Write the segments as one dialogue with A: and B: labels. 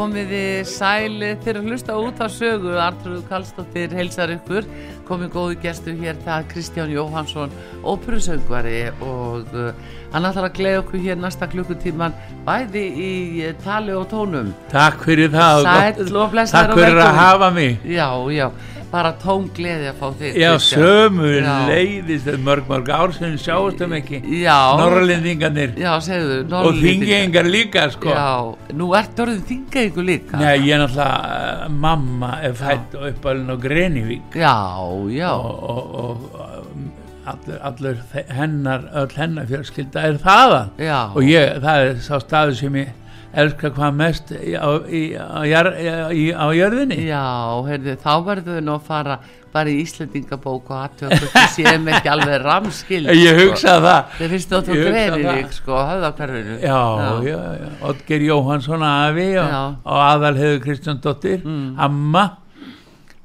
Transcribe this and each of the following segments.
A: Karlsdóttur.
B: komiði sæli þegar hlusta út af sögu. Artrúð Kallstóttir heilsar ykkur. Komið góðu gestu hér það Kristján Jóhansson óperusöngvari og uh, hann ætlar að gleyða okkur hér næsta klukkutíman bæði í uh, tali og tónum.
C: Takk fyrir það
B: Sæll og
C: Takk
B: og
C: fyrir að hafa mig.
B: Já, já, bara tón gleði að fá þig
C: Já, sömu
B: Já.
C: leiðist mörg mörg ár sem sjáumstum ekki.
B: Já,
C: Norrlendingarnir
B: já,
C: og þingengar líka sko.
B: Já, nú ertu orðin þingengu líka.
C: Nei, ég er náttúrulega uh, mamma er fætt og uppalinn á Grenivík.
B: Já, já,
C: og, og, og allur, allur hennar öll hennar fjölskylda er þaðan.
B: Já.
C: Og ég, það er sá staður sem ég elska hvað mest á, í, á, jar, í, á jörðinni
B: Já, heyrðu, þá verður við nú að fara bara í Íslendingabók og aðtöku þú séum ekki alveg ramskil
C: Ég hugsa það
B: Þið finnst þú
C: hugsa
B: Grenivík
C: það.
B: sko, höfðakverfinu
C: Já, já, já, Oddgeir Jóhansson afi og,
B: Já.
C: og aðalhefur Kristjánsdóttir,
B: Mm.
C: amma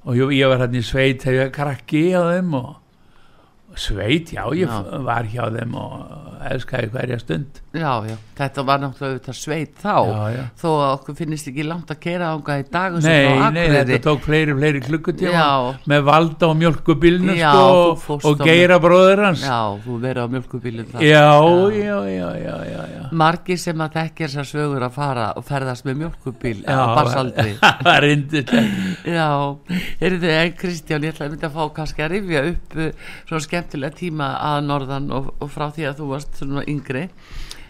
C: og ég, ég var hann í sveit þegar ég krakki á þeim og sveit, já, ég
B: Já.
C: já. var hjá þeim og elskaði hverja stund
B: Já, já, þetta var náttúrulega auðvitað sveit þá.
C: Já, já.
B: þó að okkur finnist ekki langt að keira ánga í dag
C: Nei, nei, þetta tók fleiri, fleiri klukkutíma með valda og mjölkubilnu
B: Já,
C: sko, og, geira bróður hans.
B: Já, þú verður á mjölkubílum það
C: já, já, já, já.
B: Margir sem að þekkja þessar sögur að fara og ferðast með mjölkubíl á
C: Já,
B: barsaldri
C: það var yndislegt.
B: Já, heyrðu en Kristján, ég ætla að mynda að fá kannski að rifja upp uh, svo skemmtilega tíma að norðan og, og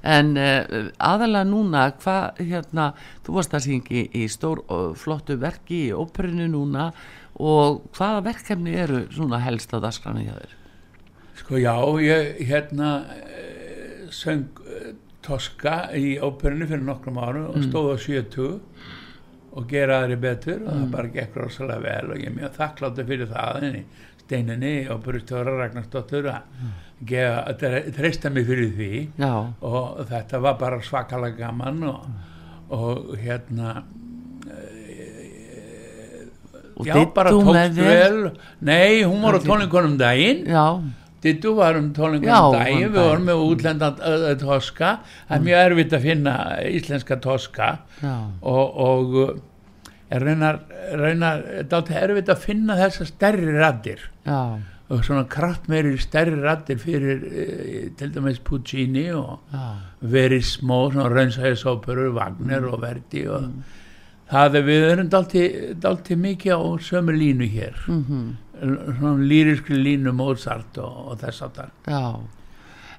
B: að en uh, aðalega núna hvað, hérna, þú varst að syngi í stór flottu verki í óperinu núna og hvaða verkefni eru svona helst á dagskranu hjá þér?
C: Sko já, ég hérna eh, söng eh, Toska í óperinu fyrir nokkrum árum og stóð á 70 og gera aðri betur og það bara gekk rosalega vel og ég er mjög þakkláttur fyrir það henni steininni og buristjóra Ragnarsdóttur að að treysta mig fyrir því.
B: Já,
C: og þetta var bara svakalega gaman og, og hérna
B: og
C: já, bara tókst vel. Nei, hún var á tónleikunum daginn.
B: Já,
C: Dittu var um
B: Já,
C: daginn,
B: um
C: við vorum
B: daginn.
C: með útlendan uh, toska, það er mjög erfitt að finna íslenska toska. Og, og er raunar, raunar dátti erfitt að finna þessar stærri
B: já,
C: og svona kraftmeiri stærri raddir fyrir uh, til dæmis Puccini og
B: já,
C: Verismo, svona raunsæðisóperur, Wagner og Verdi og
B: Mm.
C: það er við erum dalti mikið á sömu línu hér,
B: mhm
C: svona lýriskri línu Mozart og, og þess að það.
B: Já,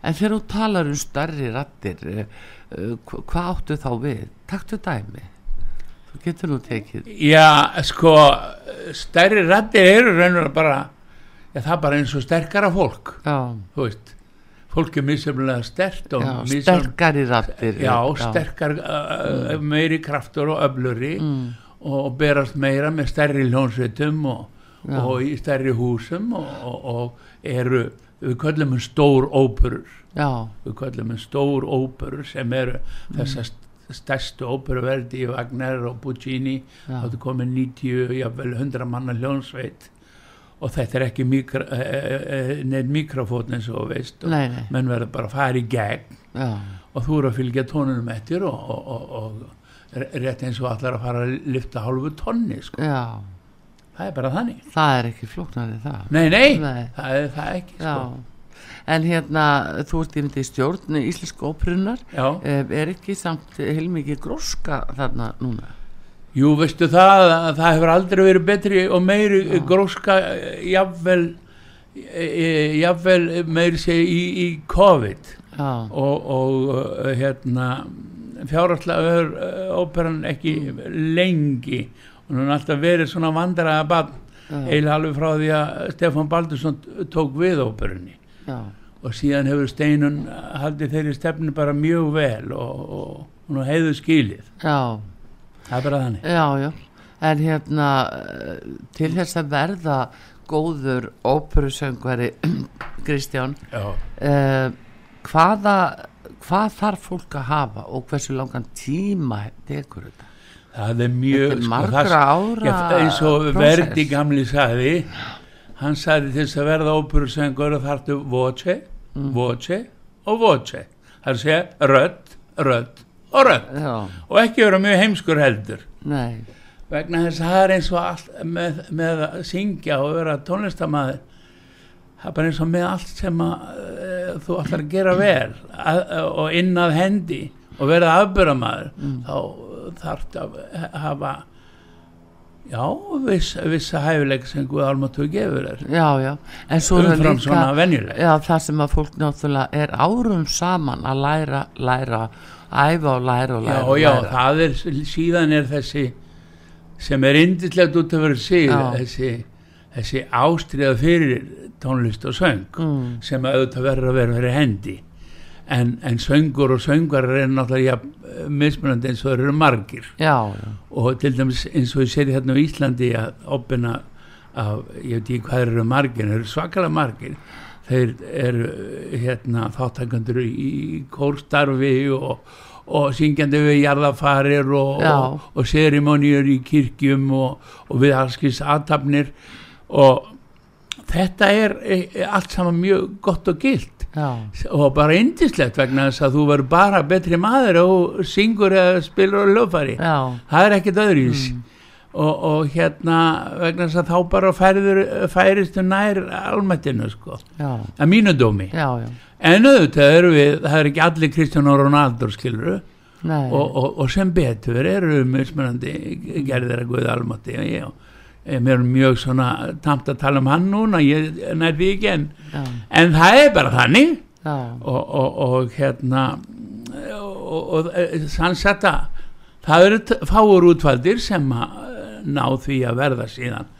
B: en þegar þú talar um stærri rattir, uh, uh, hvað áttu þá við? Taktu dæmi. Þú getur nú tekið.
C: Já, sko, stærri rættir eru raunverulega bara, já, það er bara eins og sterkara fólk,
B: Já,
C: þú veist, fólk er misjaflega stert og
B: já
C: misjafn-
B: sterkari rattir.
C: já, sterkar, uh, meiri kraftur og öfluri
B: Mm,
C: og berast meira með stærri hljónsveitum og, og í stærri húsum og, og, og eru, við köllum um stór óperur,
B: já,
C: við köllum um stór óperur sem eru
B: Mm.
C: þessar stærstu óperuverdi í Wagner og Puccini þá er komið 90, jafnvel 100 manna hljónsveit og þetta er ekki mikro, e, e, neitt mikrofón eins og veist. Og
B: nei, nei,
C: menn verður bara að fara í gegn.
B: Já,
C: og þú eru að fylgja tónunum eftir og, og, og, rétt eins og allar að fara að lifta hálfu tonni sko. það er bara þannig.
B: Það er ekki flóknarið það.
C: Nei, nei, það er það ekki
B: já,
C: sko.
B: En hérna þú ert yfir í stjórn íslensku óprunar
C: já.
B: er ekki samt heilmikið gróska þarna núna?
C: Jú, veistu það að það hefur aldrei verið betri og meiri gróska eh, jafnvel eh, jafnvel meiri sé í, í COVID.
B: Já,
C: og, og hérna fjárhaldslega er óperan ekki lengi. Og hún har alltaf verið svona vandræða
B: já,
C: alveg frá því að Stefán Baldursson tók við óperunni.
B: Já,
C: og síðan hefur Steinun haldið þeirri stefnu bara mjög vel og, og hún hefðu skilið.
B: Já,
C: það er bara þannig.
B: Já, já. En hérna eh, til þess að verða góður óperusöngvari Kristján
C: já,
B: uh, hvaða hvað þarf fólk að hafa og hversu langan tíma tekur þetta?
C: Það er mjög
B: Þetta er
C: sko,
B: margra
C: það-
B: ára
C: Já, eins og. Verdi gamli sagði hann sagði til þess að verða óperusöngur þarftu voce,
B: Mm.
C: voce og voce. Það er að segja rödd, rödd og rödd.
B: Já,
C: og ekki vera mjög heimskur heldur.
B: Nei,
C: vegna þess að það er eins og allt með, með að syngja og vera tónlistamæður það er bara eins og með allt sem að, uh, þú ætlar að gera vel að, og inn að hendi og vera afbyrðamæður
B: Mm.
C: þá þarf að hafa já, viss, vissa hæfileik sem Guð Almatur gefur þér.
B: Já, já. En svo er það
C: umfram
B: líka
C: svona venjuleg
B: Já, það sem að fólk náttúrulega er árum saman að læra, læra, æfa og læra og
C: já,
B: læra og
C: já,
B: læra.
C: það er síðan er þessi sem er indislegt út af verið sig
B: Já.
C: þessi, þessi ástriða fyrir tónlist og söng
B: Mm,
C: sem að auðvitað verður að vera fyrir hendi en, en söngur og söngar er náttúrulega jafn, eh, mismunandi eins og þeir eru margir.
B: Já, já,
C: og til dæmis eins og ég sér hérna á Íslandi að opina af, ég veit ekki hvað eru margir þeir eru svakalega margir. Þeir eru eh, hérna þáttakandur í, kórstarfi og, og syngjandi við jarðafarir og, og, og serimóniur í kirkjum og, og við allskis aðtapnir og þetta er eh, allt saman mjög gott og gilt
B: já,
C: og bara indislegt vegna þess að þú verður bara betri maður og syngur eða spilur á löfari
B: já,
C: það er ekkert öðrís og, og hérna vegna þess að þá bara færður, færistu nær almættinu sko,
B: já,
C: að mínu dómi. En auðvitað eru við, það er ekki allir Kristján Ronaldo skiluru
B: nei,
C: og, og, og sem betur eru mismunandi gerðir að guða almætti og ég, ég mér er mjög svona tamt að tala um hann núna ég nær því ekki en, en það er bara þannig. Og, og, og hérna og, og sannsetta það eru fáur útvaldir sem að eh, ná því að verða síðan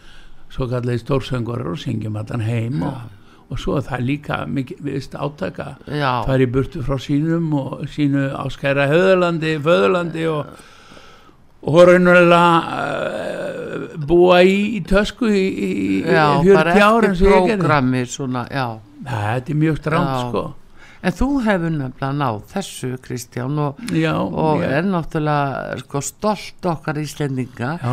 C: svo kallið stórsöngur og syngjum allan heim og, og svo er það líka mikið átaka
B: já,
C: fara í burtu frá sínum og sínu áskæra höðurlandi, föðurlandi og og raunverulega uh, búa í, í tösku í, í,
B: já,
C: 40
B: bara
C: ára eins og ég gerði.
B: prógrami svona, já,
C: þetta er mjög stránt sko
B: en þú hefur nefnilega náð þessu Kristján og,
C: já,
B: og
C: já.
B: er náttúrulega sko stolt okkar Íslendinga á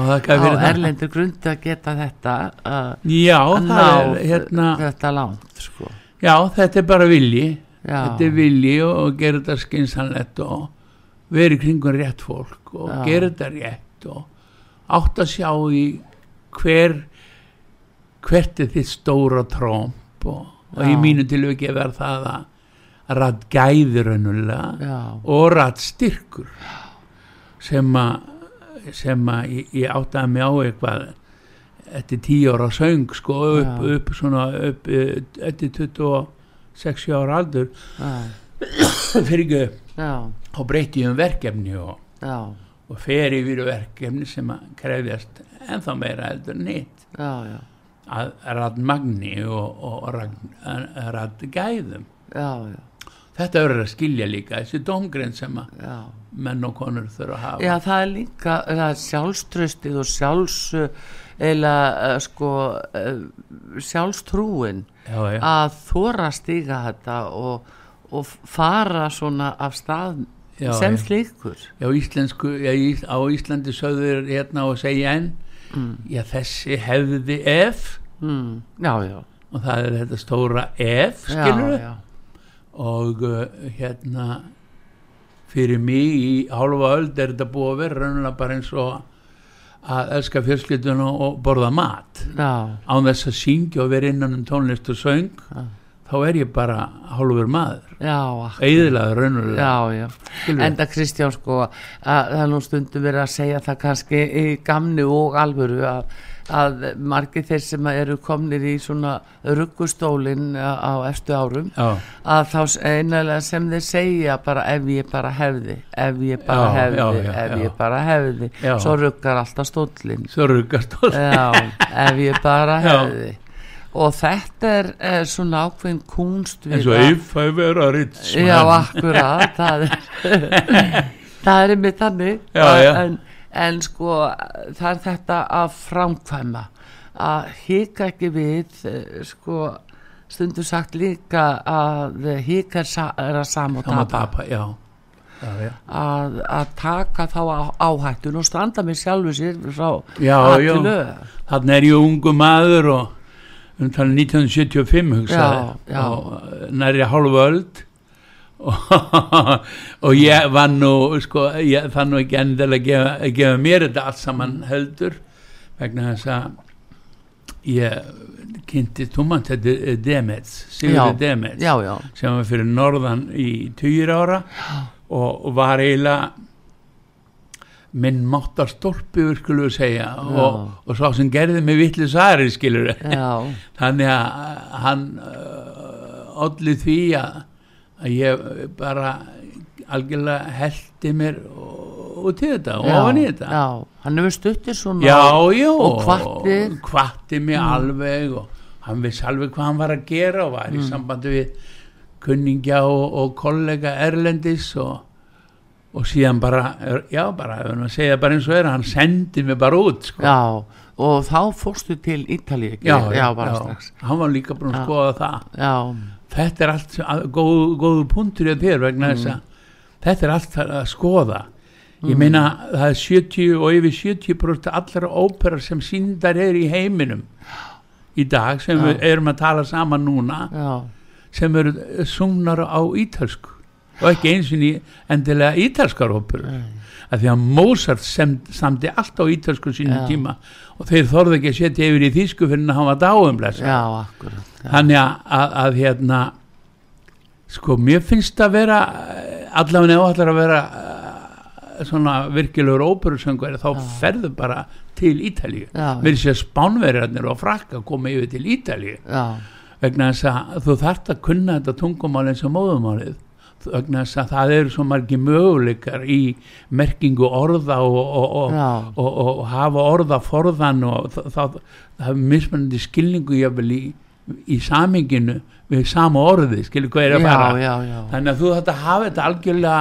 B: erlendur grundi að geta þetta að
C: Já,
B: að
C: það er hérna,
B: þetta langt sko.
C: já, þetta er bara vilji, þetta er vilji og, og gera þetta skinsanlegt og vera í kringun rétt fólk og
B: Já.
C: gera þetta rétt og átt að sjá í hver, hvert er þitt stóra trómp og, og í mínu tilviki verð það að rætt gæði raunulega
B: já,
C: og rætt styrkur sem að sem að ég, ég áttaði mig á eitthvað eftir tíu ára söng sko upp, upp svona upp eh, eftir 26 ára aldur.
B: Já,
C: fyrir ekki þá breyti um verkefni og, og fer yfir verkefni sem að krefjast ennþá meira heldur
B: já,
C: að rætt magni og, og rætt gæðum.
B: Já, já,
C: þetta verður að skilja líka þessi dómgrein sem að
B: já.
C: menn og konur þurfa að hafa.
B: Já, það er líka það er sjálfströstið og sjálfs eða uh, sko uh, sjálfstrúin
C: já, já.
B: að þóra stíga þetta og, og fara svona af stað
C: Já,
B: sem slíkur.
C: Já, íslensku, já, á Íslandi sögður hérna og segja enn
B: mm.
C: já, þessi hefði ef.
B: Mm. Já, já,
C: og það er þetta stóra ef skilur
B: já,
C: og uh, hérna fyrir mig í hálfa öld er þetta búið að vera raunlega bara eins og að elska fjölskylduna og borða mat. Án þess að syngja og vera innan um tónlist og söng.
B: Já.
C: Þá er ég bara hálfur maður. Eðilaður. Skilurðu?
B: Enda Kristján sko að það er nú stundum verið að segja það kannski í gamni og alvöru að, að margir þeir sem eru komnir í svona ruggustólin á efstu árum
C: já,
B: að þá einlega sem þeir segja bara ef ég bara hefði ef ég bara
C: Já,
B: hefði,
C: já,
B: ef ég bara hefði. Svo ruggar alltaf stóllin
C: svo ruggast og
B: já, ef ég bara hefði og þetta er, er svona ákveðin kunst við
C: eins og
B: að-
C: if I were a rich man
B: Já, akkurat það er, það er einmitt þannig
C: Já, já.
B: En, en sko það er þetta að framkvæma að hika ekki við eh, sko stundum sagt líka að hika er, að sama og
C: Sama
B: tapa
C: tapa, já, já, já.
B: að, að taka þá á- áhættun og standa með sjálfu sér frá
C: Já, já. Þannig er ég ungu maður og um tala 1975 hugsaði. Og næri hálfu öld. Og, ég var nú sko, ég fann nú ekki endilega að gefa, að gefa mér þetta allt saman heldur vegna þess að ég kynnti tómant þetta er Demets, Sigurður Demets
B: Já, já,
C: sem var fyrir norðan í týr ára og var eiginlega minn máttar stólpi skulum við segja og, og svo sem gerði mig vitlu sari skilur þannig að hann uh, olli því að, að ég bara algjörlega heldi mér út í þetta og ofan í þetta.
B: já, hann hefur stuttir svona
C: já, já.
B: og hvatti.
C: hvatti mig alveg og hann vissi alveg hvað hann var að gera og var í sambandi við kunningja og, og kollega erlendis og, og síðan bara já bara, segja bara eins og er hann sendi mig bara út sko.
B: Já, og þá fórstu til Ítalíu ekki?
C: já,
B: bara strax
C: hann var líka búin að
B: Já.
C: skoða það
B: Já,
C: þetta er allt góð, góður punktur í þér vegna
B: Mm.
C: þess að þetta er allt að skoða ég meina það er 70 og yfir 70% allra óperar sem síndar er í heiminum í dag sem
B: Já.
C: við erum að tala saman núna
B: já,
C: sem eru sungnar á ítalsku og ekki eins og endilega ítalskar óperur af því að Mozart sem, samdi allt á ítalsku sínum
B: Já.
C: tíma og þeir þorðu ekki að setja yfir í þýsku fyrir að hann var dáum
B: já, já.
C: þannig að, að, að hérna sko mér finnst að vera allavega ef allar að vera eh, svona virkilegur óperusöngur þá ferðu bara til Ítalíu.
B: Já.
C: mér sé að spánverjarnir og frakka koma yfir til Ítalíu.
B: Já,
C: vegna þess að þú þarft að kunna þetta tungumál eins og móðumálið að það eru svo margi möguleikar í merkingu orða og, og, og, og, hafa orða forðan og það, er mismunandi skilningu í, í saminginu við sama orði, skilur hvað er að fara. þannig að þú þetta hafa þetta algjörlega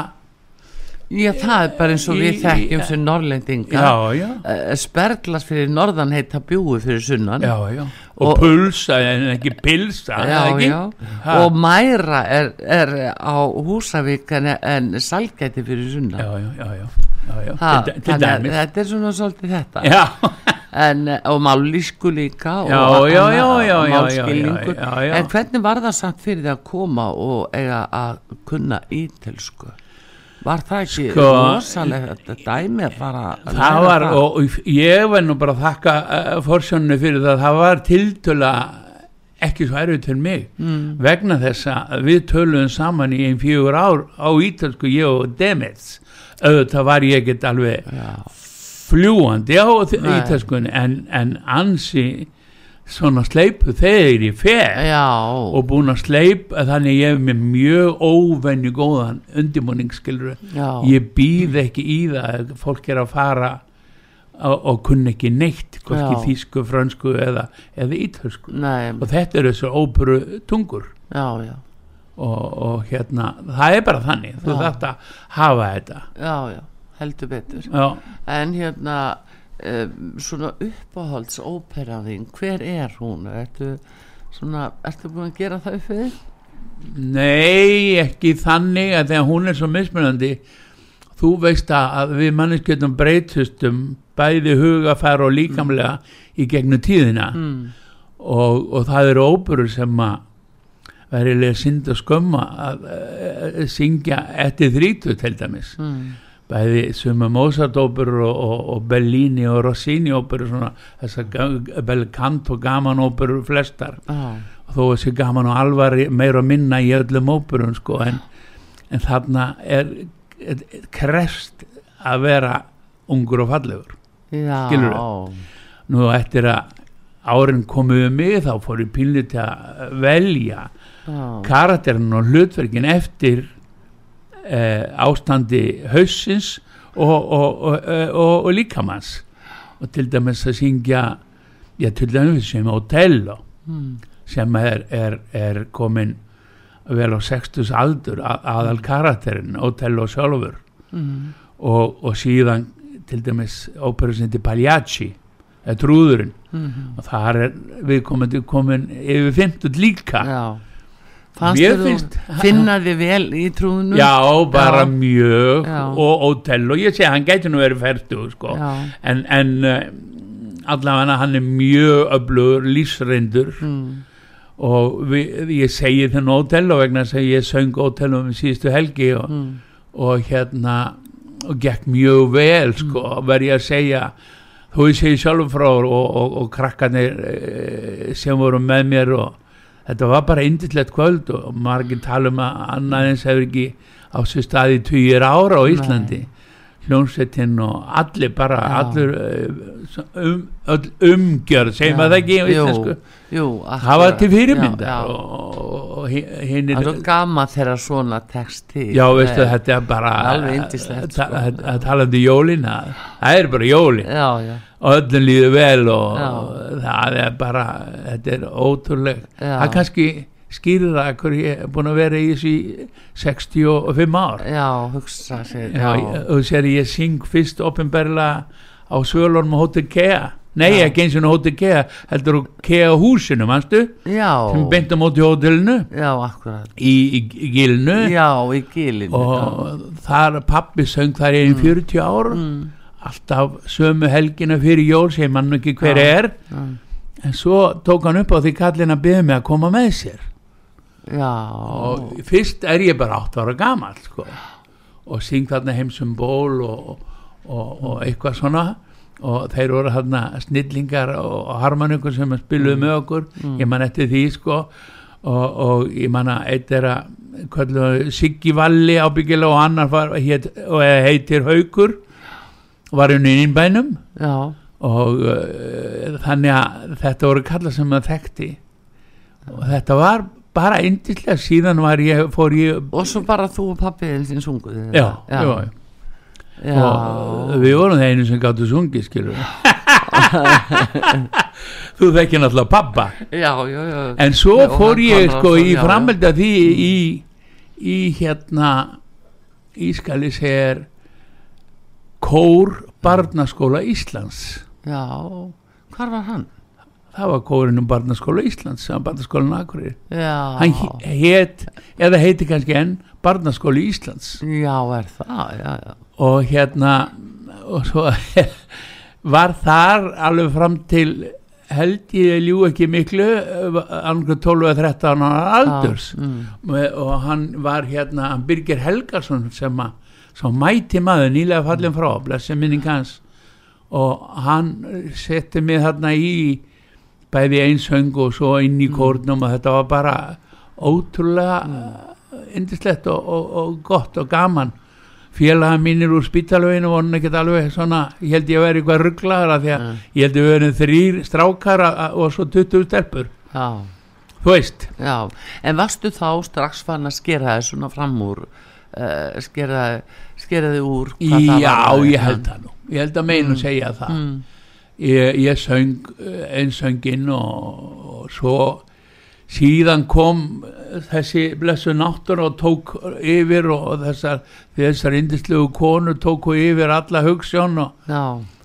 B: Já, það er bara eins og við þekkjum sem norrlendinga
C: já, já,
B: Sperglas fyrir norðan heita bjúi fyrir sunnan.
C: Já, já. Og,
B: Og-
C: pulsa en ekki pilsa ekki?
B: og mæra er, er á Húsavík en, en salgæti fyrir sunnan. Ha,
C: til, til dæmis.
B: þetta er svona svolítið þetta. En, og mállísku líka og málskilningur. en hvernig var það samt fyrir því að koma og eiga að kunna ítelsku var það ekki
C: Sko,
B: rosalega dæmi að fara að
C: það var og, og ég var nú bara að þakka uh, forsjónu fyrir það, það var tiltöla ekki svo erfitt fyrir mig mm. vegna þess að við töluðum saman í einn fjögur ár á ítalsku ég og Demets auðvitað var ég ekkert alveg
B: Já.
C: fljúandi á ítalskunni en, en ansi svona sleipu þegar ég fer.
B: Já,
C: og búin að sleipa þannig ég hef með mjög óvenju góðan undirbúning skilur
B: já,
C: ég býð ekki í það að fólk er að fara og, og kunni ekki neitt hvorki þýsku, frönsku eða, eða ítölsku
B: nei,
C: og þetta eru þessu óperu tungur.
B: Já, já.
C: Og, og hérna, það er bara þannig. Þú
B: Já.
C: þarft að hafa þetta.
B: Já, já, heldur betur.
C: Já,
B: en hérna um, svona uppáhalds óperaðin, hver er hún ertu svona, ertu búin að gera það upp við þig?
C: nei, ekki þannig að þegar hún er svo mismunandi þú veist að, að við manneskjöldum breytustum bæði hugafæra og líkamlega í gegnum tíðina
B: mm.
C: og, og það eru óperur sem að verilega synd og skömma að uh, syngja eftir þrítu til dæmis
B: mm.
C: Bæði suma Mozart-óperur og, og, og Bellini og Rossini-óperur þessar belkant og gaman-óperur flestar.
B: Já,
C: og þó þessi gaman og alvari meira minna í öllum óperum sko en, en þarna er, er, er krest að vera ungur og fallegur.
B: Já.
C: Skilurðu? nú eftir að árin komið um mig þá fór ég pínlið til að velja
B: já,
C: karakterin og hlutverkin eftir eh, ástandi hausins og, og, og, og, og líkamanns og til dæmis að syngja já til dæmis sem Otello
B: mm.
C: sem er, er, er komin vel á 60 aldur að, aðal karakterin Otello sjálfur
B: Mm.
C: og, og síðan til dæmis óperusindi Pagliacci trúðurinn
B: Mm.
C: og þar er viðkomandi komin yfir 50 líka
B: já
C: Mér finnst-
B: finna þið vel í trúðunum
C: Já, bara
B: Já.
C: mjög
B: Já.
C: og Otello, ég segi hann gæti nú verið færtu sko. en, en uh, allavega hann er mjög öflugur, lífsreyndur
B: mm.
C: og við, ég segi þennan Otello vegna þess að ég söng Otello um síðustu helgi og,
B: Mm.
C: og hérna og gekk mjög vel sko, verð ég að segja þú ég segi sjálfur frá og, og, og krakkarnir eh, sem voru með mér og þetta var bara indislegt kvöld og margir tala um að annað eins hefur ekki á sér staði tugir ára á Íslandi hljónsettinn og allir bara
B: Já.
C: allur eh, um, öll umgjörð, segjum að það ekki
B: Jú,
C: íslensku
B: jú,
C: það var til fyrirmyndar
B: já, já.
C: og, og hinn er
B: gaman þegar svona text til
C: Já, veistu, þetta er bara
B: sko.
C: að að talandi jólin að- það er bara jólin
B: já, já,
C: og öllum líður vel og það er bara þetta er ótrúleg
B: Já.
C: það kannski skýrir það hver ég er búin að vera í þessu í 65 ár.
B: Já, hugsa sér
C: Já, ég- og sér ég syng fyrst opinberlega á Svölunum Hotel Kea. Nei,
B: Já.
C: ekki eins og Hotel Kea heldur Kea húsinu, manstu?
B: Já,
C: sem beint á móti
B: já, akkurat.
C: Í, í, í gilnu
B: já, í gilinu
C: og þar pappi söng þar einn 40 ár.
B: Mm.
C: alltaf sömu helgina fyrir jól sem hann ekki hver
B: Já.
C: er.
B: Já,
C: en svo tók hann upp á því kallin að byggja mig að koma með sér
B: já,
C: og fyrst er ég bara 8 ára gamall sko. og syng þarna heimsum ból og, og, og eitthvað svona. Og þeir voru þarna snillingar og, harmonikur sem spiluðu með okkur. Ég man eftir því sko. Og, og ég man að eitt er að Siggi Valli ábyggilega og annar var, og heitir Haukur var unni í innbænum
B: já,
C: og uh, þannig að þetta voru kalla sem maður þekkti. Og þetta var bara yndislega síðan var ég, fór ég
B: og svo bara þú og pappiðin þinn sunguð
C: já, já,
B: já, já.
C: og við vorum það einu sem gáttu sungið skilur þú þekki náttúrulega pappa
B: já, já, já.
C: En svo
B: og
C: fór ég sko í af því í, í hérna Ískali segir Kór Barnaskóla Íslands.
B: Já, hvar var hann?
C: Það var kórinn um Barnaskóla Íslands sem var Barnaskólan Akureyri. Hann hétt, eða heiti kannski enn Barnaskóli Íslands.
B: Já, er það, já, já.
C: Og hérna og svo var þar alveg fram til held ég ljú ekki miklu annað 12 eða 13 ára aldurs.
B: Já, mm,
C: og hann var hérna hann Birgir Helgarsson sem að sem mæti maður nýlega fallin frá blessi minning hans. Og hann setti mig þarna í bæði einsöng og svo inn í kórnum og þetta var bara ótrúlega indislegt og, og, og gott og gaman. Félaga mínir úr spítalveginu voru ekkert alveg svona ég held ég að vera eitthvað rugglaður af því að
B: Mm.
C: ég held að vera þrýr strákar og svo 20 stelpur.
B: Já,
C: þú veist.
B: Já. En varstu þá strax fann að skera þið svona fram úr uh, skera, þið úr
C: Já, ég held það nú. Ég held að meinu segja það.
B: Mm,
C: ég, ég söng eh, einn sönginn og, og svo síðan kom þessi blessu náttur og tók yfir og þessar, þessar indislegu konur tóku yfir alla hugssjón og,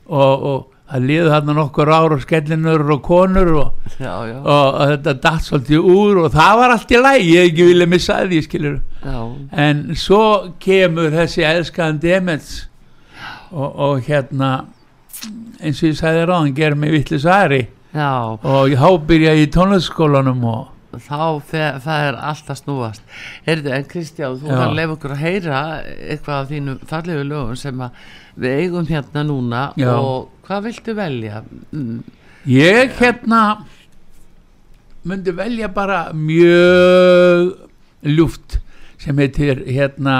C: og, og það liði þarna nokkur ár og skellinur og konur og,
B: já, já,
C: og, þetta datt svolítið úr og það var allt í læg, ég ekki vilja missa því skilur
B: já,
C: en svo kemur þessi elskaðan demens og, og hérna eins og ég sagði ráðan gerir mig vittlis aðri
B: já,
C: og ég há byrja í tónleiksskólanum og,
B: þá fer, það er alltaf snúast. Heyrðu, en Kristján, þú var að lefa okkur að heyra eitthvað af þínum fallegu lögum sem við eigum hérna núna
C: Já.
B: og hvað viltu velja? Mm,
C: Ég hérna myndi velja bara mjög ljúft sem heitir hérna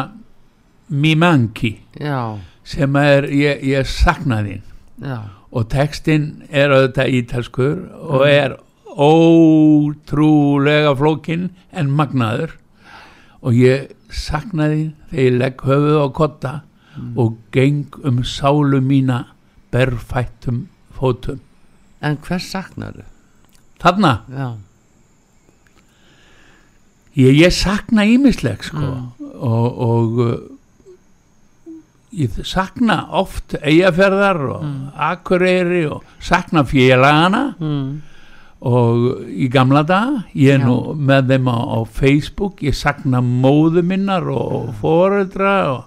C: Mimanki.
B: Já,
C: sem er, ég, ég sakna þín
B: já,
C: og textin er auðvitað ítalskur og er ótrúlega flókin en magnaður. Og ég sakna þín þegar ég legg höfuð á kotta og geng um sálu mína berfættum fótum.
B: En hvers saknar þau?
C: þarna?
B: Já,
C: Ég, ég sakna ímisleg sko. Og, og uh, ég sakna oft eigafjörðar og akureyri og sakna félagana.
B: Mm.
C: og í gamla dag ég er
B: Já.
C: nú með þeim á, á Facebook ég sakna móðu minnar og foreldra og,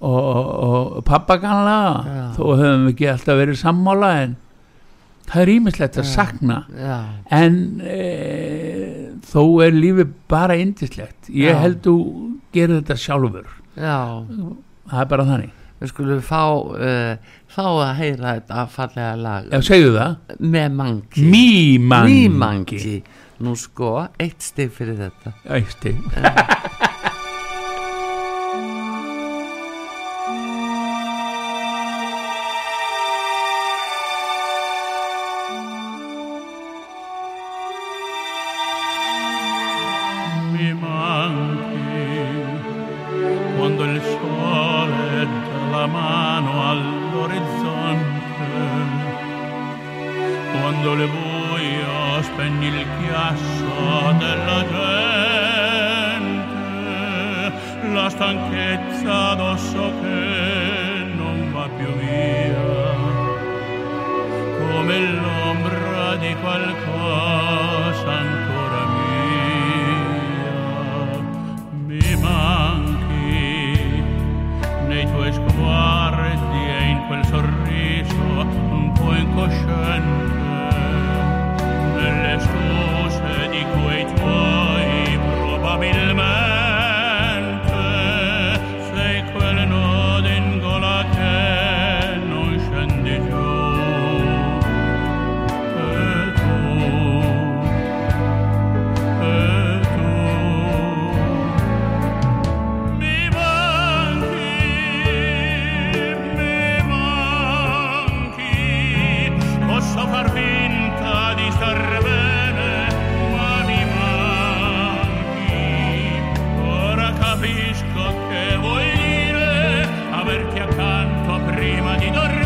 C: og, og, og pappaganla
B: Já.
C: þó höfum við ekki alltaf verið sammála en það er ímislegt að sakna. En e, þó er lífið bara indislegt ég held þú gerir þetta sjálfur.
B: Já
C: það er bara þannig.
B: Við skulum fá uh, fá að heyra þetta fallega lag.
C: Ef segðu það,
B: með mangi.
C: Mýmangi
B: Mýmangi Nú sko, eitt stig fyrir þetta.
C: Æsti.
D: mi Salvador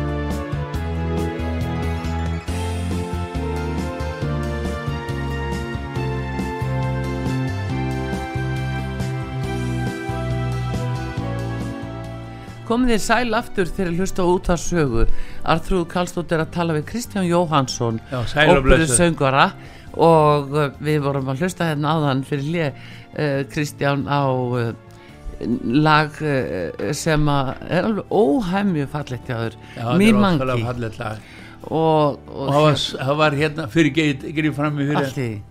B: Komið þið sæl aftur þegar hlusta út á sögu Artrúð Kallstóttir er að tala við Kristján Jóhansson
C: Já, sæl og
B: uh, við vorum að hlusta hérna áðan fyrir hlið uh, Kristján á uh, lag uh, sem er alveg óhæmju fallegt hjá þér.
C: Já, þetta
B: Mín
C: er
B: mangi. og, og,
C: það var, það var hérna fyrir geit, ekki fram í fyrir.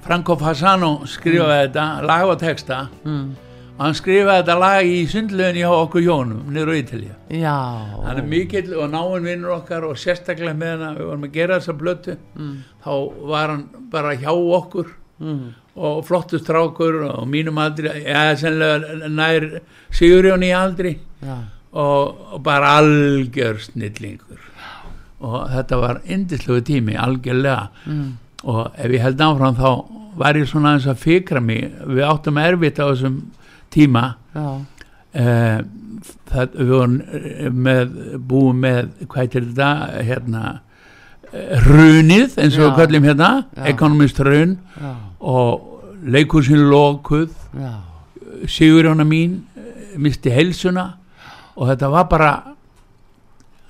C: Franco Fasano skrifaði þetta lag og texta.
B: Mm.
C: Hann skrifaði þetta lag í sundlöðin hjá okkur hjónum niður á Ítalja
B: já.
C: Hann er mikill og náinn vinnur okkar og sérstaklega með hann við vorum að gera þessa blötu
B: mm.
C: þá var hann bara hjá okkur
B: Mm.
C: og flottu strákur og mínum aldri eða sennilega nær Sigurjón í aldri og, og bara algjör snillingur. Og þetta var indisluðu tími algjörlega.
B: Mm.
C: og ef ég held áfram þá var ég svona eins að fikra mig. Við áttum erfitt á þessum tíma eh, það, við vorum eh, með, búum með hvað heitir þetta hérna eh, hrunið eins og við kallum hérna ekonomist hrun
B: já,
C: og leikursin lokuð. Sigurjóna mín eh, misti heilsuna og þetta var bara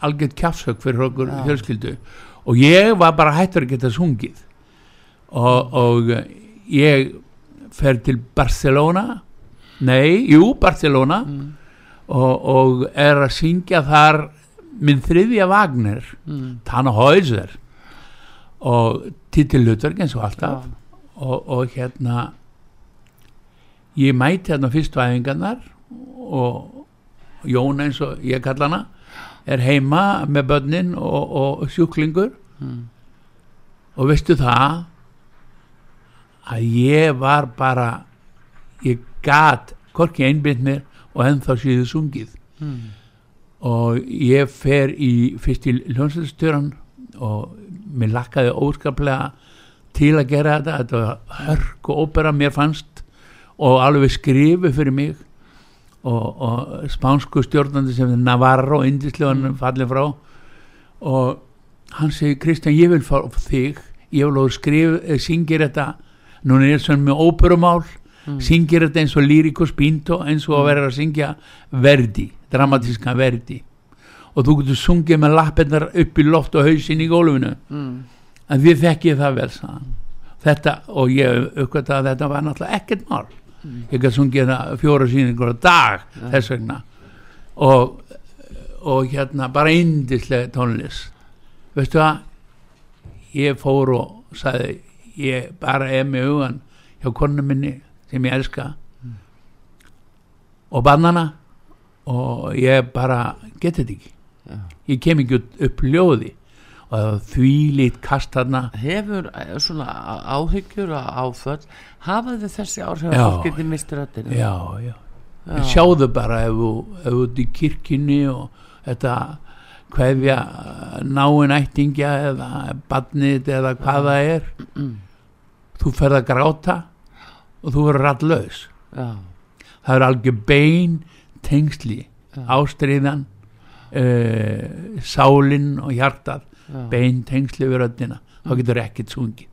C: algjört kjafsök fyrir okkur
B: Já.
C: fjölskyldu. Og ég var bara hættur að geta sungið. Og, og ég fer til Barcelona nei, jú, Barcelona
B: mm.
C: og, og er að syngja þar minn þriðja Wagner
B: Mm.
C: Tana Häuser og titillutverk eins og alltaf
B: Já.
C: og, og hérna ég mæti hérna fyrstu æfingarnar og Jón eins og ég kalla hana er heima með börnin og, og sjúklingur
B: Mm.
C: og veistu það að ég var bara ég gat hvorki einbind mér og ennþá síðu sungið.
B: Mm.
C: og ég fer í fyrst í hljómsveitstjóran og mér lakkaði óskaplega til að gera þetta. Þetta var hörk og ópera mér fannst og alveg skrifu fyrir mig. Og, og spánsku stjórnandi sem Navarro indislegan fallið frá. Og hann segir Kristján ég vil fá þig. Ég vil að skrif, eh, syngir þetta. Núna er svona með óperumál
B: Mm.
C: syngir þetta eins og Lyricus Pinto eins og að vera að syngja Verdi dramatíska Verdi. Og þú getur sungið með lappirnar upp í loft og hausin í gólfinu.
B: Mm.
C: en við þekkið það vel hann. þetta og ég uppgötta að þetta var náttúrulega ekkert mál. Ég gæti sungið það fjóra síningur á dag þess vegna. Og, og hérna bara indislega tónlist. Veistu það? Ég fór og sagði ég bara er með hugan hjá konu minni sem ég elska. Og bannana og ég bara geti þetta ekki.
B: Já.
C: ég kem ekki upp- ljóði. Og það var þvílít kast þarna.
B: Hefur eh, svona áhyggjur og áföll hafa þið þessi áhrif að fólk geti mistur röddina?
C: Já, já, já. sjáðu bara ef þú ert í kirkjunni og þetta hverfja náin ættingja eða badnið eða hvað það er.
B: Mm.
C: þú ferð að gráta og þú verður rallauðs
B: já,
C: það er algjör bein tengsli
B: Já.
C: ástriðan uh, sálinn og hjartað.
B: Já.
C: bein tengsli við röddina. Þá getur ekkert sungið.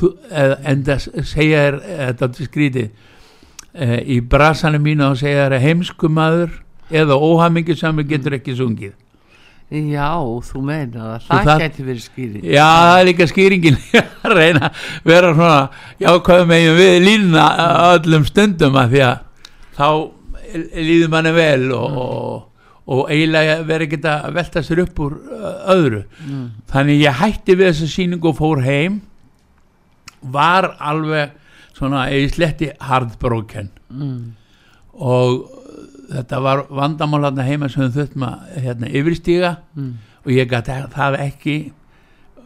C: Þú, eð, en það segja þér þetta er skrítið uh, í brasanum mínu þá segja þér heimsku maður eða óhamingjusami getur ekki sungið
B: já, þú meina það það
C: það-
B: geti verið skýring.
C: Já það er líka skýringin. Að reyna að vera svona jákvæðum megin við línuna öllum stundum að því að þá líður manni vel og, og, og eiginlega verið að velta sér upp úr öðru.
B: Mm.
C: þannig ég hætti við þessa sýningu og fór heim. Var alveg svona í sletti hardbroken.
B: Mm.
C: og þetta var vandamálarna heima sem við þurftum að hérna, yfirstíga
B: Mm.
C: og ég gæti það ekki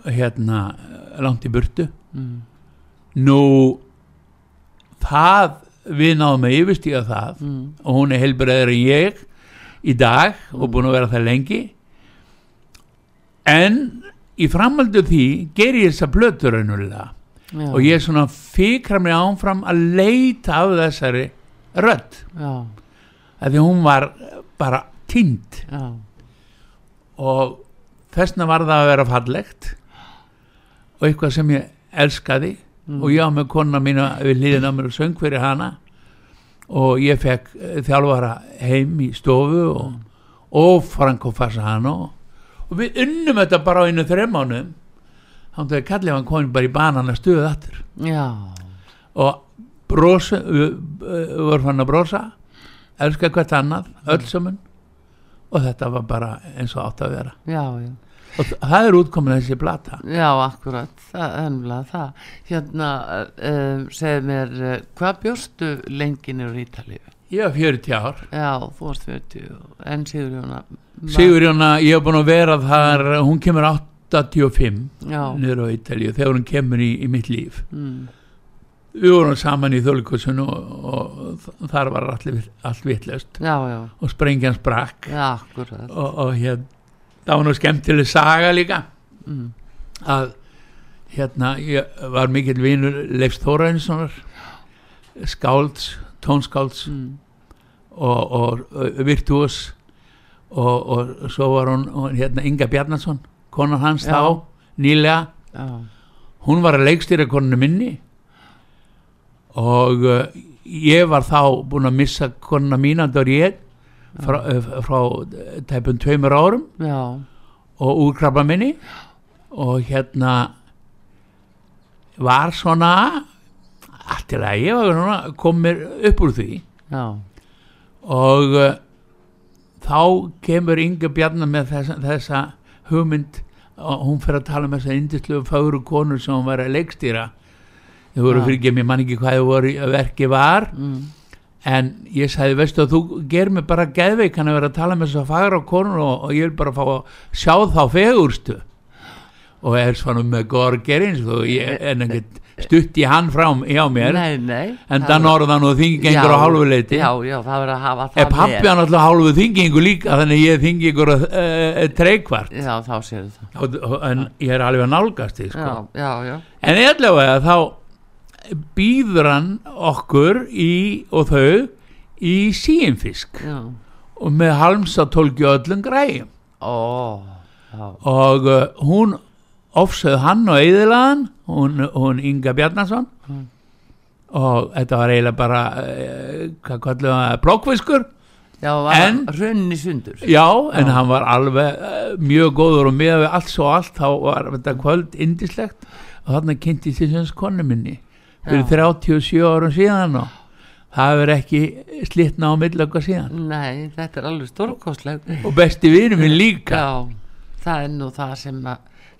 C: hérna langt í burtu
B: mm.
C: nú það við náðum að yfirstíga það
B: Mm.
C: og hún er heilbreyður en ég í dag og búin að vera það lengi en í framhaldu því ger ég þessa plötur raunulega
B: Já.
C: og ég svona fikra mig áfram að leita af þessari rödd
B: já,
C: af því hún var bara tínd
B: já,
C: og þessna var það að vera fallegt og eitthvað sem ég elskaði.
B: Mm.
C: og ég á með kona mína við hlýðin á mér og söng fyrir hana. Og ég fekk eh, þjálfara heim í stofu og,
B: Mm.
C: og Franko Fassano og við unnum þetta bara á einu þreim mánum þannig að kallið hann komin bara í banan að stuða
B: já,
C: og brosa við við vorum hann að brosa elska hvert annað, öll saman og þetta var bara eins og átt að vera
B: já, já.
C: og það er útkomin þessi plata
B: Já, akkurat, það er ennlega það. Hérna, uh, segð mér, uh, hvað bjóstu lengi niður í Ítalíu?
C: var 40 ár
B: Já, þú varst 40, en Sigurjóna?
C: Sigurjóna, ég hef búin að vera þar hún kemur 85
B: Já,
C: niður á Ítalíu þegar hún kemur í, í mitt líf
B: mm,
C: við vorum saman í þjóðlíkusun og, og þar var allir, allt
B: já,
C: og sprengjan sprakk.
B: Já,
C: og, og hér það var nú skemmtileg saga líka.
B: Mm,
C: að hérna ég var mikill vinur Leifs Þórainssonar skálds, tónskálds
B: mm,
C: og, og, virtuos og, og svo var hún, hérna Inga Bjarnason konan hans
B: Já.
C: þá nýlega.
B: Já,
C: hún var að leikstýra koninu minni og uh, ég var þá búin að missa konuna mína það var ég frá, uh, frá tæpum tveimur árum.
B: Já,
C: og úr krabba minni. Og hérna var svona allt til að ég var svona kom mér upp úr því.
B: Já,
C: og þá kemur Inga Bjarnar með þessa, þessa hugmynd og hún fer að tala um þessa indislu fagru konur sem hún var að leikstýra þau voru fyrir ekki, ég man ekki hvað voru verki var.
B: Mm,
C: en ég sagði, veistu að þú ger mig bara geðveik hann að vera að tala með þess að fagra konur og, og ég vil bara fá að sjá þá fegurstu. Og er svona með gorgerins og ég en ekkert stutt í hann frá mér.
B: Nei, nei.
C: en
B: var-
C: norðan og þingengur á
B: Já,
C: hálfu leiti
B: Já, já, það verður að hafa það
C: er pappi hann alltaf hálfu þingingu líka? Þannig ég er þingingur uh, treykvart.
B: Já, þá séu það.
C: Og- en ég er alveg að nálgast því sko. En allavega þá býður hann okkur í og þau í síinfisk og með halmsatólki og öllum græjum.
B: Ó, já,
C: og uh, hún ofsöð hann og eðilaðan hún, hún Inga Bjarnason.
B: Mm.
C: og þetta var eiginlega bara uh, hvað kallum það, blokkfiskur
B: já,
C: En-
B: runni sundur.
C: Já, en
B: Já.
C: hann var alveg uh, mjög góður og með allt svo allt þá var þetta kvöld indislegt og þarna kynnti þessi konu minni fyrir
B: Já.
C: 37 árum síðan og það hefur ekki slitna á millöka síðan.
B: Nei, þetta er alveg stórkostleg.
C: og besti vinur minn líka.
B: Já, það er nú það sem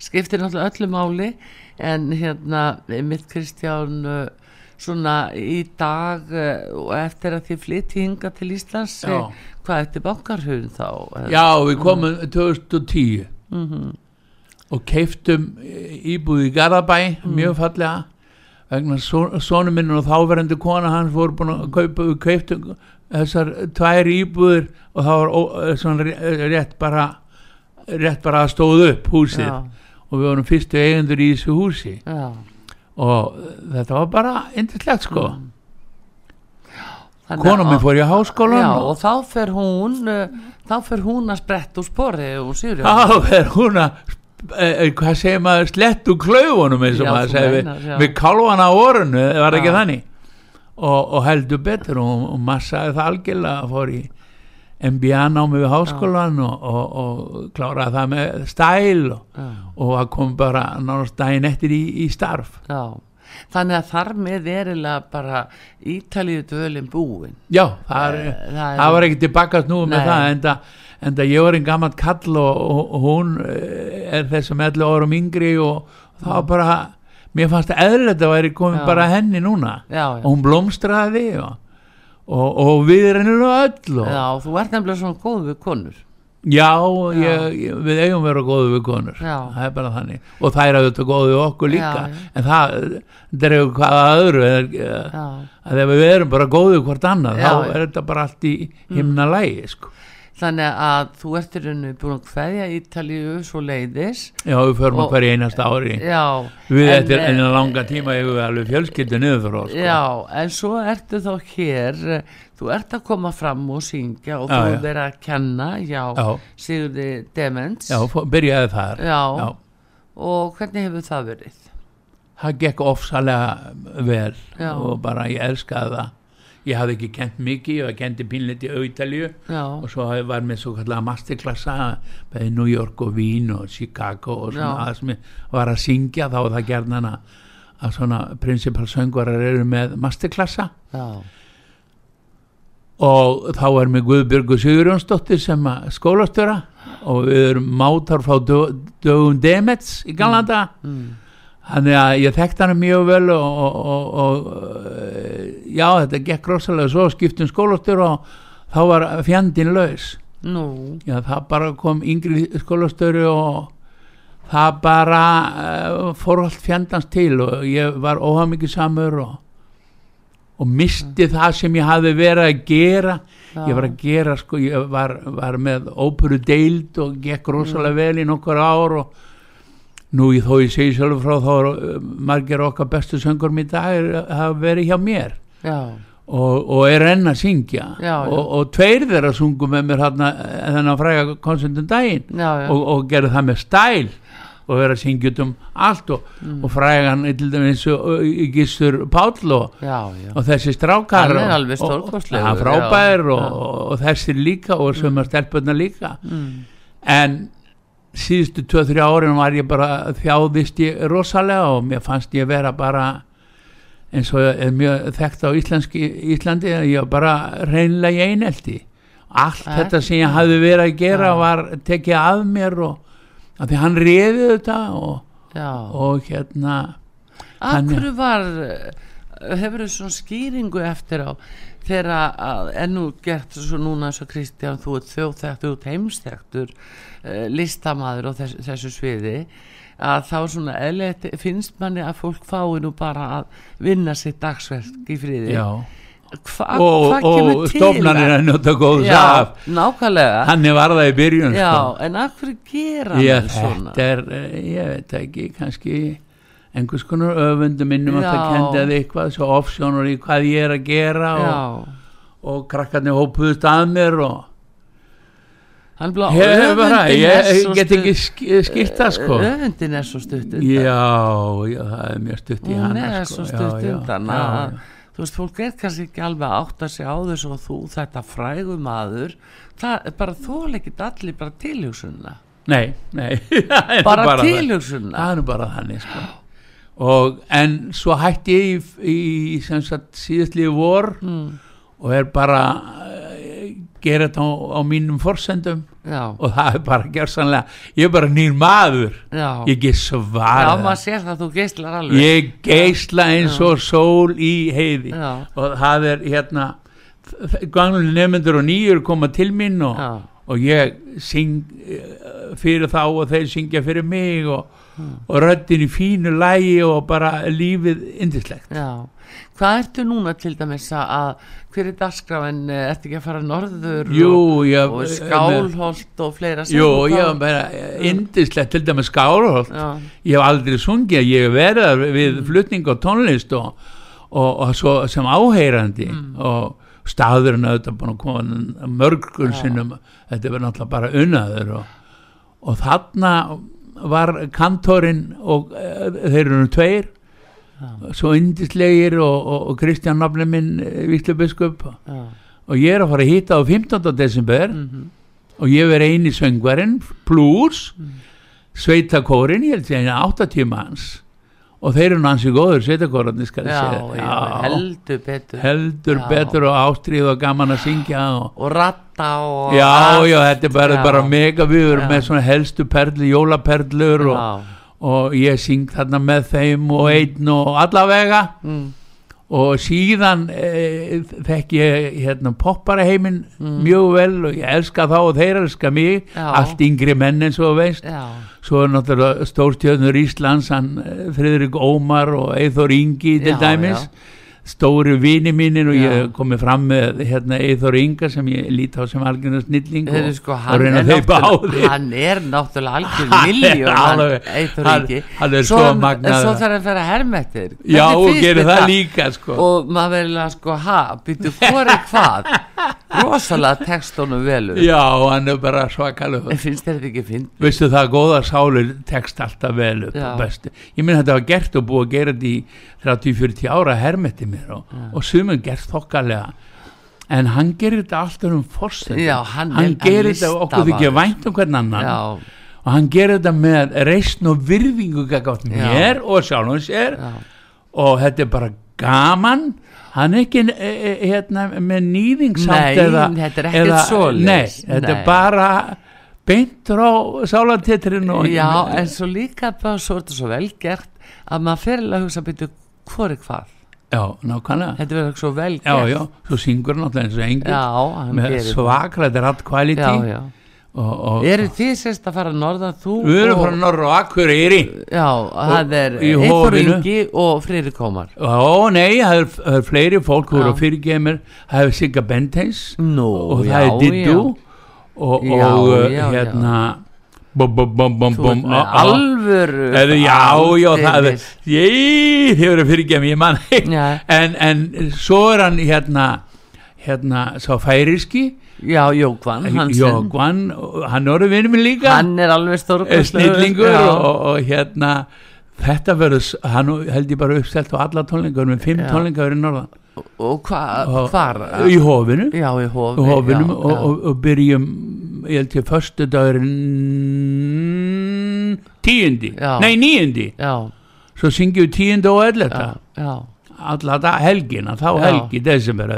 B: skiptir náttúrulega öllu máli en hérna mitt Kristján uh, svona í dag uh, og eftir að þið flytti hinga til Íslands
C: Já.
B: eh, hvað eftir bankarhun þá? Eh,
C: Já, við komum 2010
B: mhm,
C: og keiftum íbúð í Garðabæ mjög fallega vegna sonu minn og þáverandi kona hans voru búin að kaupa við keiftum þessar tvær íbúðir og það var eh, svona ré- rétt bara rétt bara að stóð upp húsið.
B: Já,
C: og við vorum fyrstu eigendur í þessu húsi.
B: Já.
C: og þetta var bara indislegt sko. Kona
B: að-
C: minn fór í háskólan
B: Já,
C: og
B: og þá fer hún uh, þá fer hún að spretta úr spori og Sigurjón
C: þá er hún að eh, hvað segir maður? Slett úr klaufunum eins og
B: Já,
C: maður segir við, við kálvana á orðinu var það ekki
B: Já.
C: þannig? Og, og heldur betur og, og massaði það algjörlega fór í MBA námi við háskólan og, og, og kláraði það með stæl og, það kom bara nánast daginn eftir í, í starf.
B: Já. Þannig að þar með er eiginlega bara Ítalíu dvölin búin.
C: Já, það, er,
B: það er-
C: það var ekki tilbaka snúið með það en það en það ég var einn gammal kall og, og, og hún eh, er þessum 11 árum yngri og það var bara mér fannst það eðlilegt að væri komið
B: Já.
C: bara henni núna.
B: Já,
C: og
B: já.
C: hún blómstraði og, og, og við rennilega öll og,
B: já, þú ert nefnilega svona góð við konur
C: Já, ég, ég, við eigum að vera góðu við konur
B: Já.
C: það er bara þannig og það er auðvitað góðu við okkur líka
B: Já,
C: en það dregur hvaða öðru
B: Já.
C: að ef við erum bara góðu hvort annað þá er þetta bara allt í himna lægi sko.
B: Þannig að þú ert í rauninu búin að kveðja Ítalíu svo leiðis
C: Já, við förum
B: Og-
C: að hverja einasta ári
B: já,
C: við
B: en,
C: eftir
B: eh,
C: enn langa tíma hefur við alveg fjölskyldu niður oss sko.
B: Já, en svo ertu þá hér, eh, þú ert að koma fram og syngja og þú er verið að kenna, já,
C: Já.
B: Sigurði Demens.
C: Já, byrjaði þar
B: Já.
C: Já.
B: Og hvernig hefur það verið?
C: það gekk ofsalega vel og bara ég elskaði það ég hafði ekki kent mikið, ég var kendi pínleiti
B: Já,
C: og svo var mér svo kallega masterklassa bæði New York og Vín og Chicago og svona sem ég var að syngja þá það gerðan að, svona principal söngvarar eru með masterklassa
B: já,
C: og þá er með Guðbjörgu Sigurjónsdóttir sem skólastöra og við erum mátar frá dö- dögum Demets í Galanda.
B: Mm,
C: þannig að ég þekkt hann mjög vel og, og, og, og eh, já þetta gekk rosalega. Svo skiptum skólastöru og þá var fjandinn laus.
B: Nú,
C: já það bara kom yngri skólastöru og það bara uh, fór allt fjandans til og ég var óhamingisamur og, og misti það sem ég hafði verið að gera.
B: Já.
C: ég var að gera sko, ég var, var með óperu deild og gekk rosalega vel í nokkur ár og nú ég þó ég segi sjálfur frá þá er uh, margir okkar bestu söngur í dag er, hafa verið hjá mér. Og, og er enn að syngja.
B: Já.
C: Og, og tveir þeirra sungu með mér hérna þennan fræga konsertum daginn.
B: Já, já,
C: og, og gerði það með stæl og verið að syngja um allt og,
B: Mm.
C: og frægan til dæmis og Gissur Páll og,
B: já, já,
C: og þessi strákar og- og- frábær og, þessir líka og sömur stelpunna líka.
B: Mm,
C: en síðustu 2-3 árin var ég bara þjáðist ég rosalega og mér fannst ég vera bara eins og er mjög þekkt á íslenski, Íslandi að ég var bara reynlega í einelti allt
B: Ekki?
C: þetta sem ég hafði verið að gera
B: Já.
C: var tekið af mér og að því hann réði þetta og, og hérna
B: Akkur var, hefur þú svona skýringu eftir á þegar ennú gert svo núna og Kristján, þú ert þjóðþektur, þú ert heimsþektur uh, listamaður á þess, þessu sviði að þá svona eðlilegt finnst manni að fólk fái nú bara að vinna sitt dagsverk í friði
C: já,
B: Hva,
C: og, og stofnanir
B: að-
C: njóta góðs
B: Já,
C: af
B: nákvæmlega
C: hann var það í byrjun
B: Já,
C: sko.
B: en af hverju gera menn svona?
C: þetta er, eh, ég veit ekki, kannski einhvers konar öfundum minnum að það
B: Já.
C: kendaði eitthvað, svo offsjónur í hvað ég er að gera og, og krakkarnir hópuðust að mér og
B: hann blá
C: ég, get ekki sk- skýrt það sko
B: öfundin er svo stutt undan
C: já, já, það er mjög stutt í
B: hún
C: hana
B: er
C: sko.
B: svo stutt
C: já,
B: undan
C: já,
B: að
C: já.
B: þú veist, fólk er kannski ekki alveg að átta sig á þessu og þú, þetta frægu maður það er bara þól ekkit allir bara tilhjósunna
C: nei, nei
B: bara,
C: það.
B: tilhjósunna
C: það er bara þannig sko. Og en svo hætti ég í, í síðastlífi vor
B: mm,
C: og er bara uh, gera þetta á, á mínum forsendum.
B: Já,
C: og það er bara gerðsanlega ég er bara nýr maður.
B: Já.
C: Ég get
B: já,
C: svara ég geisla eins og sól í heiði.
B: Já,
C: og það er hérna gamlu nefnendur og nýjur koma til mín og,
B: já,
C: og ég syng eh, fyrir þá og þeir syngja fyrir mig og,
B: Hmm.
C: og röddin í fínu lægi og bara lífið indislegt
B: já. Hvað ertu núna til dæmis að- hver er dagskráin, ertu ekki að fara norður
C: jú,
B: og,
C: ég
B: og skálholt og fleira
C: jú, var bara indislegt til dæmis skálholt.
B: Já,
C: ég hef aldrei sungið, ég hef verið við
B: Mm.
C: flutning og tónlist og, og, og svo sem áheyrandi
B: Mm.
C: og staðurinn auðvitað búin að koma mörgur
B: Já.
C: sinnum þetta verður náttúrulega bara unnaður og, og þarna var kantorinn og uh, þeir eru nú tveir
B: Já.
C: svo indislegir og, og, og Kristján nafni minn Víslubiskup
B: já,
C: og ég er að fara að hýta á 15. desember
B: mhm,
C: og ég verð eini söngvarinn plus
B: Mm.
C: sveitakórin, ég held að það 80 manns og þeir eru nansi góður sveitakórarnir skal ég segja.
B: heldur betur.
C: Heldur
B: Já.
C: betur og ástríð og gaman að syngja og
B: og ratta og
C: já,
B: allt.
C: já, þetta er bara, bara mega við erum með svona helstu perlu, jólaperlur og, og ég syng þarna með þeim og einn og allavega
B: mm,
C: og síðan e, þekki ég hérna popparaheimin mjög vel og ég elska þá og þeir elska mig
B: Mm. Já.
C: allt yngri menn eins og veist
B: já,
C: svo er náttúrulega stórstjörnur Íslands hann eh, Friðrik Ómar og Eithor Ingi til dæmis
B: já.
C: Stóri vini mínir og ég komi fram með hérna Eithor Inga sem ég lít á sem algjörna snilling og,
B: sko,
C: og
B: hann,
C: reyna að þeipa á því
B: hann er náttúrulega algjör
C: Hann
B: miljón hann,
C: alveg-
B: Eyþór
C: hann-
B: Ingi.
C: hann er
B: svo,
C: svo magnaður.
B: svo þarf að fara hermettir
C: já og gerir það líka sko.
B: Og maður verður að sko ha, býtu hvori hvað? Rosalega textunum velur
C: já hann er bara svakalug
B: en finnst þetta ekki finn
C: veistu það góða sálir tekst alltaf vel upp
B: Já.
C: og bestu. Ég minn þetta var gert og búið að gera þetta í 30-40 ára hermetti mér og, og sumum gert þokkalega. En hann gerir þetta alltaf um forsend
B: Já, hann er-
C: hann gerir þetta okkur þykja
B: listamaður.
C: vænt um hvern annan.
B: Já,
C: og hann gerir þetta með reisn og virðingu
B: Já.
C: mér og sjálfum sér.
B: Já,
C: og þetta er bara gaman. Hann er ekki e, e, hérna, með nýðingsamt
B: Nei, þetta er ekkert svoleiðis.
C: nei, þetta
B: Nei.
C: er bara beintur á sálartitrinu og
B: já en svo líka bara svo er þetta svo vel gert að maður fer að hugsa býtu hvori hvað
C: já, nákvæmlega
B: þetta verður svo vel
C: já,
B: gert
C: já, svo syngur hann alltaf eins og
B: já, hann
C: með
B: gerir það.
C: svakræði ratt quality
B: já, já.
C: og, og
B: eru þið sérst að fara norðan þú
C: við erum
B: og-
C: frá Norra og Akureyri
B: Já, það er Eithor. Ingi og Freyri Kómar
C: ó nei, það er, það er fleiri fólk þú eru
B: Já.
C: að fyrirgeða mér það er Sigga Bentens
B: Nú,
C: og
B: já,
C: það er Diddu og,
B: Já,
C: og
B: já, já.
C: hérna bum bum bum bum bum.
B: alvöru
C: Eða, já, já, það er ég, verður fyrirgeða mér, ég man
B: Já,
C: en, en svo er hann hérna hérna, sá færiski.
B: Já, Jókvan Hansen.
C: Jókvan, hann er orðið vinnum líka.
B: Hann er alveg stór
C: snillingur og, og hérna þetta verður, hann held ég bara uppstelt á alla tónlingar með fimm tónlingar í norðan.
B: Og
C: Og-
B: hvar?
C: í hofinu,
B: Já, í hofi
C: hofinum
B: já,
C: og,
B: já.
C: og, og byrjum ég held ég förstu dagurinn tíundi, nei níundi.
B: Já,
C: svo syngjum við tíundi og
B: já,
C: alla helgina, þá helgi desember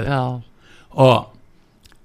C: og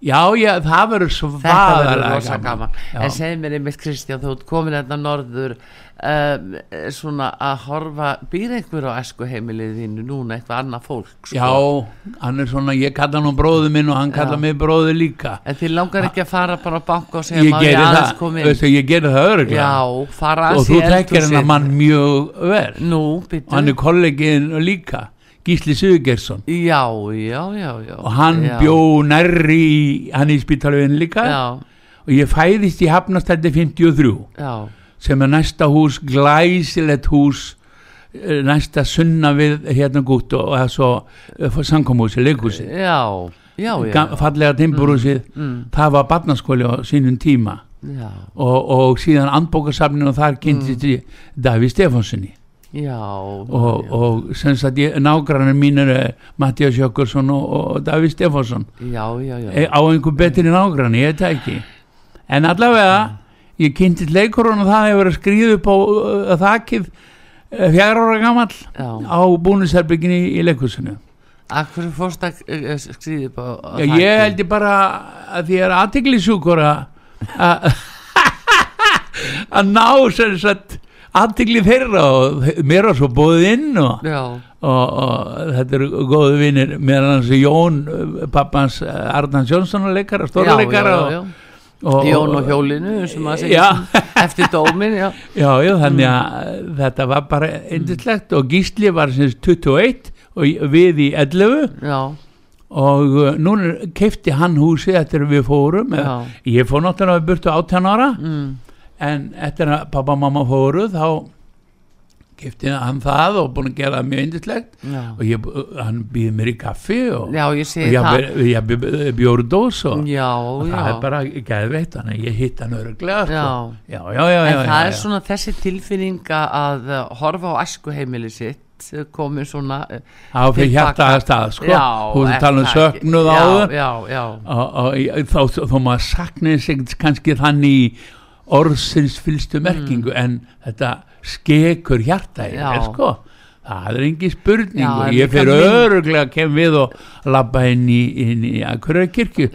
C: já, já, það verður
B: Þetta verður
C: svaðalega
B: rosa gaman.
C: Já.
B: En segð mér einmitt Kristján, þú ert komin þetta norður um, Svona að horfa Býr einhver á esku heimilið þínu Núna eitthvað annað fólk sko.
C: Já, hann er svona, ég kalla hann bróðu minn og hann kalla
B: Já.
C: mig bróðu líka.
B: En þið langar ekki að fara bara á banka og segja
C: Ég
B: má
C: geri
B: aðeins inn?
C: veistu, ég geri það öruglega
B: Já, fara
C: og
B: aðeins
C: þú
B: í
C: tekir hennar mann mjög vel.
B: Nú,
C: og
B: byttu
C: hann er kollegin líka Gísli Sigurgeirsson.
B: Já, já, já, já.
C: Og hann
B: já,
C: bjó nærri hann í spítalveginn líka.
B: Já,
C: og ég fæðist í Hafnastætti 53
B: já,
C: sem er næsta hús, glæsilegt hús eh, næsta sunna við hérna gútt og það er svo samkomhúsi, leikhúsi fallega timburhúsið.
B: Mm,
C: það var barnaskóli á sínum tíma. Og, og síðan andbókasafninu og þar kynntist
B: Mm.
C: Daví Stefánssoni
B: já
C: og, og sem sagt ég, nágrannar mínir er Mattias Jökulsson og, og Daví Stefánsson.
B: Já, já, já.
C: E, á einhver betri nágranni, ég veit það ekki. En allavega ég kynntist leikurinn og það hefur verið að skrýða upp á uh, þakið uh, fjara ára gamall
B: Já,
C: á búnisherbygginni í, í leikusinu
B: akkur fórst að uh, skriði upp á á
C: ég
B: þakið?
C: held ég bara að því er aðteglisjúkur að að ná sem sagt aðtegli þeirra og mér var svo bóðið inn og, og, og þetta eru góðu vinnir meðan hans Jón pappans Arnans Jónsson leikara, stóra leikara og,
B: Jón og hjólinu að eftir dómin, já.
C: Já, já, þannig
B: Mm.
C: að þetta var bara eindislegt og Gísli var sagt 21 og við í 11
B: Já,
C: og uh, núna keifti hann húsi eftir að við fórum
B: já,
C: ég fór náttúrulega burtu 18 ára.
B: Mm,
C: en eftir að pappa og mamma fóru þá keifti hann það og búin að gera það mjög indislegt
B: já.
C: Og ég, hann býði mér í kaffi og,
B: Já, ég
C: og
B: það.
C: ég, ég, ég bjórdós og,
B: Já,
C: og
B: já.
C: það er bara geðveitt þannig að ég hitt hann öruglega sko.
B: Já,
C: já, já, já,
B: en
C: já,
B: það
C: já,
B: er svona þessi tilfinninga að horfa á æskuheimili sitt uh, komið svona uh,
C: á fyrir hjarta
B: baka.
C: að stað sko.
B: já,
C: að tala um
B: það
C: söknuð á
B: já, já, já,
C: og, þá, maður saknið sig kannski þannig orðsins fylstu merkingu en þetta skekur hjarta í
B: Mm.
C: Þér sko. Það er engin spurning
B: Já,
C: og ég fyrir öruglega kem við og labba inn í, inn í hverju kirkju,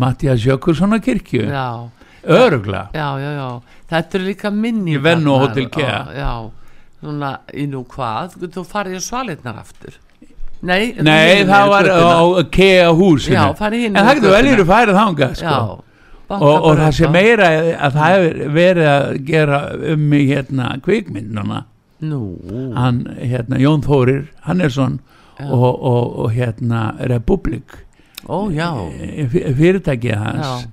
C: Mattias Jökulssona kirkju.
B: Já,
C: öruglega
B: já, þetta er líka minni
C: Ég verð nú á Hótel Kea.
B: já, svona, í nú hvað? Þú farið í svalinnar aftur? Nei,
C: Nei, það var á Kea húsinu. En það getur
B: götuna.
C: veljur færið þangað sko. Og, og það sé meira að það hefur verið að gera um í hérna kvikmynduna
B: Nú,
C: hann, hérna, Jón Þórir Hannesson
B: Já.
C: og, og, og hérna Republik
B: ó já.
C: Eh, fyr- fyrirtækið hans.
B: Já,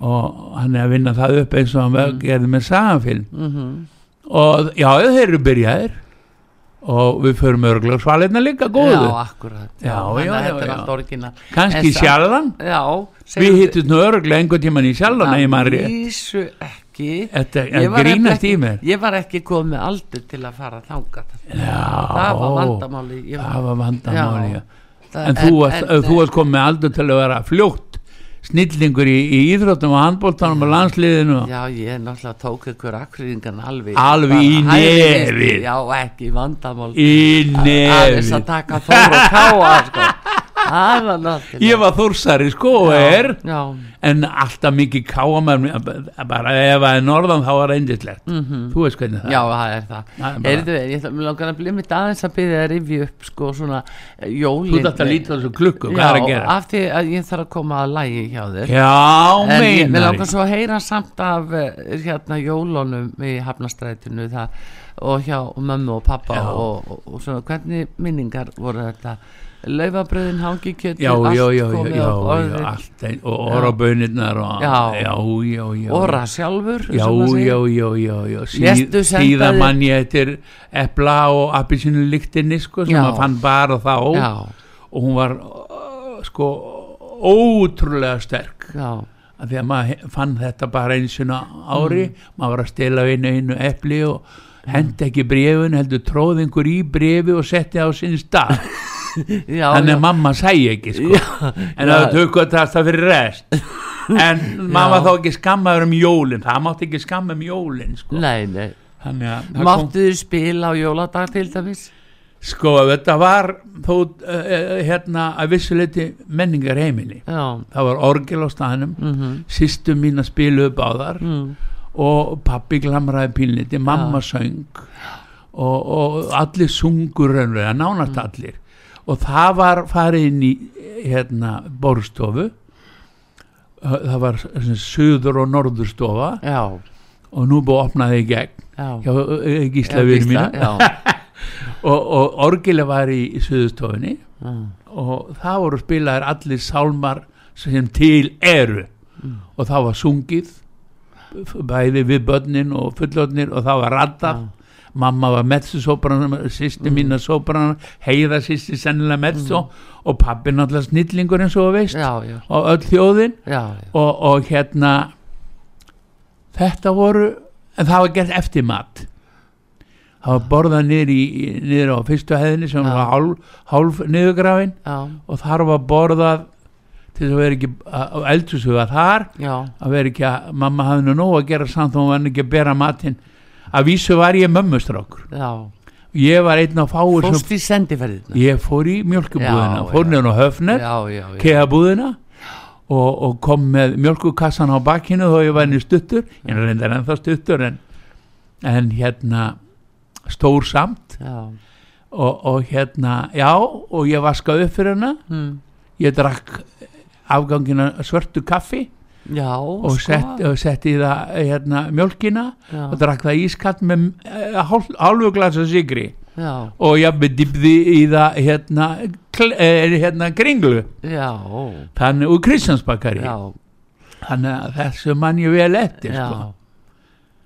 C: og hann er að vinna það upp eins og hann mm. gerði með saganfilm.
B: Mhm.
C: Og já, þeir eru byrjaðir og við förum örgulega svalirna líka góðu.
B: Já, akkurat.
C: Já, já,
B: að
C: já, kannski
B: En Já
C: við hittum örgulega einhvern tíman í sjallan
B: Að
C: ég maður
B: vísu ekki.
C: Þetta
B: Ég
C: er
B: var ekki- Ég var ekki komið aldur til að fara þangað.
C: Já,
B: Það var vandamáli
C: það var vandamáli en, varst, en, þú varst komið aldur til að vera fljótt snillingur í, í íþróttum og handbóltanum og landsliðinu.
B: Já, ég náttúrulega tók ykkur akriðingan alveg.
C: Alveg í nefið.
B: Já, ekki vandamál.
C: Í
B: Aðeins að
C: nefið.
B: taka þór og káa sko.
C: Ég var þúrsari sko og er
B: Já,
C: en alltaf mikið káamar bara ef það er norðan þá er eindislegt
B: mhm.
C: Þú veist hvernig það
B: Já, það er það.
C: Það er
B: Heyrðu, ég langar að bli mitt aðeins að byrja að rifja upp sko svona eh, jólin.
C: þú dætt að líta á þessu klukku, hvað er að gera?
B: af því að ég þarf að koma að lægi hjá þér.
C: já,
B: En ég,
C: meinar
B: langar svo að heyra samt af eh, hérna jólunum í Hafnastrætinu það og hjá mömmu og pappa og, og, og svona hvernig minningar voru þetta laufabröðin, hangikjöti,
C: já,
B: allt komið
C: já,
B: á
C: já,
B: borðið
C: allt og
B: já. og sjálfur
C: já, já, já, já, síðan
B: þér-
C: mann ég eftir epla og appisinu lyktinni sko, sem maður fann bara þá. Og hún var uh, sko ótrúlega sterk.
B: Já,
C: af því að maður fann þetta bara eins og ári.
B: Mm.
C: maður var að stela einu einu epli og hendi ekki brefun heldur tróð einhver í brefi og setti á sinn stað þannig
B: já.
C: að mamma sæi ekki sko.
B: Já,
C: en
B: já.
C: það tökur það fyrir rest. En maður var þá ekki skammaður um jólin. Það mátti ekki skamma um jólin sko.
B: Nei, nei.
C: Þannig að það kom,
B: Máttu þið spila á jóladag til dæmis?
C: sko þetta var þó uh, hérna að vissuleiti menningar heimili
B: Já,
C: það var orgel á staðnum.
B: Mhm,
C: sýstu mín að spila upp á þar.
B: Mm,
C: og pappi glamraði pínliti mamma söng. Og, og allir sungur raunlega, nánast
B: Mm.
C: allir og það var farið inn í hérna borstofu það var söður og norðurstofa.
B: Já,
C: og nú búið að opna í gegn.
B: Já.
C: Hjá Gísla
B: Já,
C: við
B: Gísla,
C: mínu
B: Já,
C: og, og orgili var í, í söðurstofunni
B: já,
C: og það voru spilaðir allir sálmar sem til eru.
B: Mm.
C: og það var sungið bæði við börnin og fullotnir og það var raddað mamma var mezzo-sopran sýsti
B: Mm.
C: mína sopran heiða sýsti sennilega mezzo og pappi náttúrulega snillingur eins og veist.
B: Já, já,
C: og öll þjóðin.
B: Já,
C: og, og hérna þetta voru en það var gert eftir mat. Það var borðað niður, í, niður á fyrstu hefðinni sem
B: Já.
C: var hálf, hálf niðurgrafin.
B: Já,
C: og þar var borðað til þess að vera ekki á eldhúsu var þar
B: já,
C: að vera ekki að mamma hafði nú nóg að gera samt hún var ekki að bera matinn að vísu var ég mömmustrákur. Ég var einn á fáur
B: Fórst í sendiferðina
C: ég fór í mjölkubúðina
B: Já,
C: fór niður á höfner keabúðina og, og kom með mjölkukassan á bakkinu þó ég var henni stuttur. Ég er reyndar ennþá stuttur en, en hérna stór samt.
B: Já,
C: og, og hérna já og ég vaskaði upp fyrir hana.
B: Mm.
C: ég drakk afgangina svörtu kaffi
B: já
C: og,
B: sko.
C: sett, og setti í það hérna, mjölkina
B: já,
C: og drakk það ískatt með uh, hálf, hálfu glasa sigri
B: já,
C: og ég dýpði í það hérna, eh, hérna kringlu.
B: Já,
C: þannig úr Kristjansbakari
B: já,
C: þannig að þessu mann ég vel eftir sko.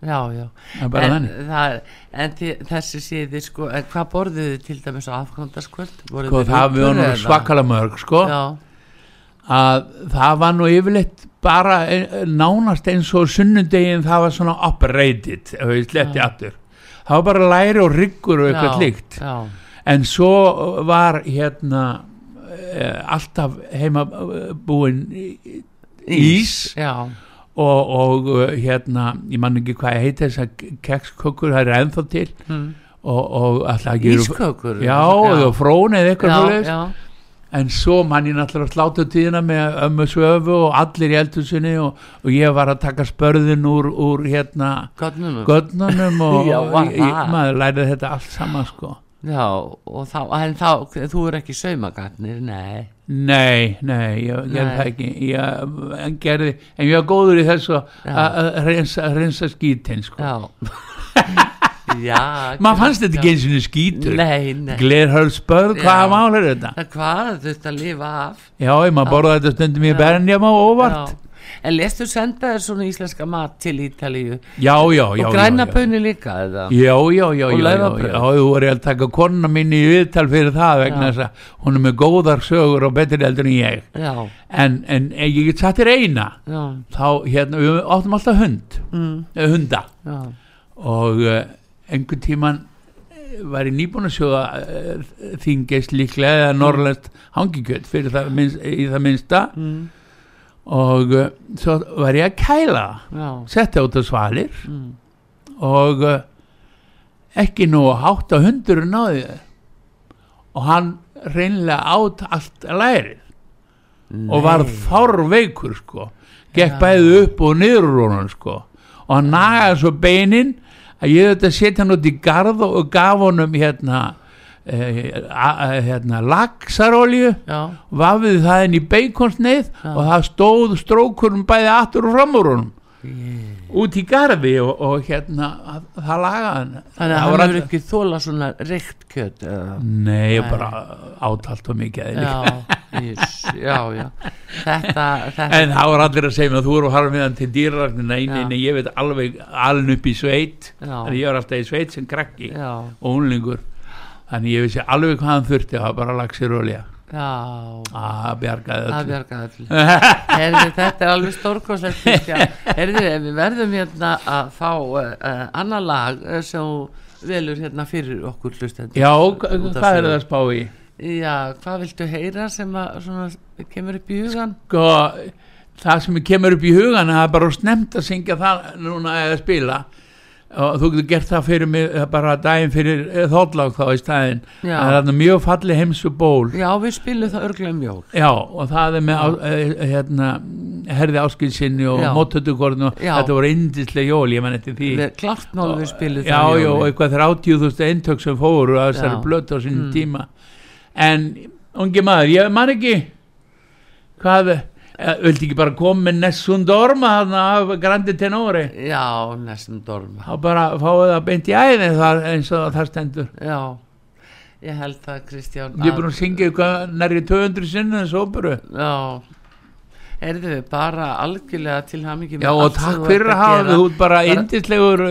B: Já, já, en, það, en þi- þessi síði sko, hvað borðuðu til dæmis á afkvöndaskvöld?
C: sko, það við varum svakalega mörg sko,
B: Já,
C: að það var nú yfirleitt bara eh, nánast eins og sunnundegin það var svona operated það var bara læri og riggur og eitthvað líkt en svo var hérna eh, alltaf heima eh, búin ís
B: Já,
C: og, og hérna ég man ekki hvað heita þess að kekskökur það er ennþá til.
B: Mm.
C: og, og alltaf
B: ískökur
C: já, já. frón eða eitthvað
B: já, já,
C: en svo man ég náttúrulega slátu tíðina með ömmu svöfu og allir í eldhúsinni og, og ég var að taka spörðin úr, úr hérna
B: gott numur
C: gönnunum og
B: Já, var
C: ég, maður lærið þetta allt saman sko.
B: Já, og þá, en þá þú er ekki saumagatnir, nei.
C: Nei, nei, ég gerði það ekki. Ég, gerði, en ég var góður í þessu að reynsa, skítinn sko.
B: já,
C: maður fannst þetta ekki eins og skítur.
B: Nei, nei.
C: Glerhöldsbörð,
B: Já.
C: hvaða mál er þetta?
B: Hvað, þú ert að lifa af.
C: Já, ég maður borða þetta stundum í bernjum á óvart.
B: En lestu senda þér svona íslenska mat til Ítalíu?
C: Já, já, já
B: Og græna
C: já, já.
B: pönni líka eða?
C: Já, já, já,
B: Og
C: já, þú voru að taka konuna mín í viðtal fyrir það vegna þess að hún er með góðar sögur og betri eldur en ég.
B: Já,
C: en, en ég get satt eina.
B: Já,
C: þá, hérna, við áttum alltaf hund.
B: Mm,
C: eh, hunda.
B: Já,
C: og uh, einhvern tíman eh, var ég nýbúin að sjóða uh, þingist líklega eða norrlest hangikjöld fyrir það, minnst, í það minnsta.
B: Mm,
C: og uh, svo var ég að kæla
B: já,
C: setti át á svalir.
B: Mm,
C: og uh, ekki nú að hátt á hundurinn náði og hann reynlega át allt lærið. Og var fárveikur sko. Gekk
B: Já.
C: bæði upp og niður úr honum sko. Og hann nagaði svo beinin að ég þetta setja hann út í garð og gaf honum hérna eh, hérna laxarolju vafði það inn í beikonsneið og það stóð strókurum bæði aftur og fram úr honum. Út í garði og, og hérna að- það lagaði hann
B: Þannig að hann
C: allir-
B: ekki þóla svona reykt kjöt eða?
C: Nei,
B: Nei.
C: bara átalt og mikið.
B: Já, ís, já, já Þetta, þetta
C: En það var allir að segja mig að þú eru að harfa með hann til nei,
B: Já.
C: nei, ég veit alveg aln upp í sveit. Þannig ég var alltaf í sveit sem krakki
B: Já,
C: og unlingur Þannig ég vissi alveg hvað hann þurfti Það var bara lagsir olja
B: já
C: Bjargaði
B: Það
C: öllu
B: bjargaði allir Herði, þetta er alveg stórkoslegt. Herði, við verðum hérna að fá uh, uh, annar lag uh, sem velur hérna fyrir okkur hlustendur
C: Já, hvað er það að spá í?
B: Já, hvað viltu heyra sem að svona, kemur upp í hugan?
C: Sko, það sem kemur upp í hugan Það er bara snemt að syngja það núna eða spila og þú getur gert það fyrir mig eh, bara daginn fyrir þóttlag þá í staðinn
B: Já.
C: það er þarna mjög falli heimsu ból
B: Já, við spilum það örglega um jól
C: Já, og það er með á, eh, hérna, herði áskilsinni og
B: Já.
C: móttötukorn og
B: Já.
C: þetta voru indislega jól, ég menn eftir því
B: Við, Klart mál við spilum
C: Já,
B: það um
C: já, og eitthvað þeir 80.000 eintök sem fóru að þessari
B: Já.
C: blötu á sínum
B: Mm.
C: tíma en, ungi maður, ég man ekki hvað eh, vildi ekki bara koma með Nessun Dorma af Grandi Tenore
B: Já, næstum dorma.
C: Þá bara fáið það beint í æðin eins og það stendur.
B: Já, ég held það Kristján
C: ég er búin að syngja eitthvað nærri 200 sinnum þessu óperu
B: Já. Erðu við bara algjörlega til hamingi
C: Já og takk fyrir að hafa þú bara
B: Bara-
C: indislegur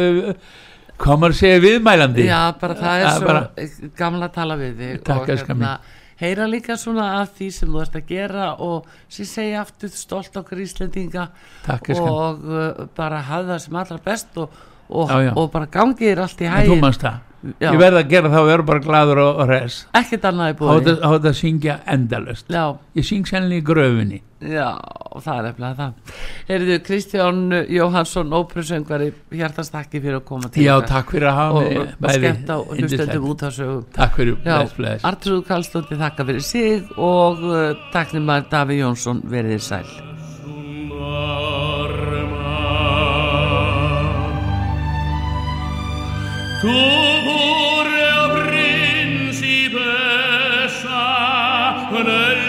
C: hvað maður segja viðmælandi.
B: Já, bara það er
C: Já,
B: svo
C: bara-
B: gamla að tala við þig
C: Takk, elskan mín.
B: Heyra líka svona af því sem þú ert að gera og sem segja aftur stolt okkar
C: elskan.
B: og uh, bara hafa það sem allra best og, og,
C: Já, já.
B: og bara gangi þér allt í
C: En þú manst það
B: Já.
C: ég verð að gera það og verð bara gladur og, res
B: ekkert annað í
C: þetta á þetta að syngja endalust
B: Já,
C: ég syng sennilega í gröfinni
B: já, það er eftir það. Heyrðu, Kristján Jóhansson óprusöngvari, hjartastakki fyrir að koma til
C: já takk fyrir að hafa
B: og,
C: mig
B: og
C: bæði
B: skemmt á hlustendum út af sögum
C: takk fyrir
B: Já,
C: bless, bless.
B: Artrúð Karlsdóttir þakka fyrir sig og uh, taknum að Daví Jónsson verið þér sæl
D: tu pure principessa nel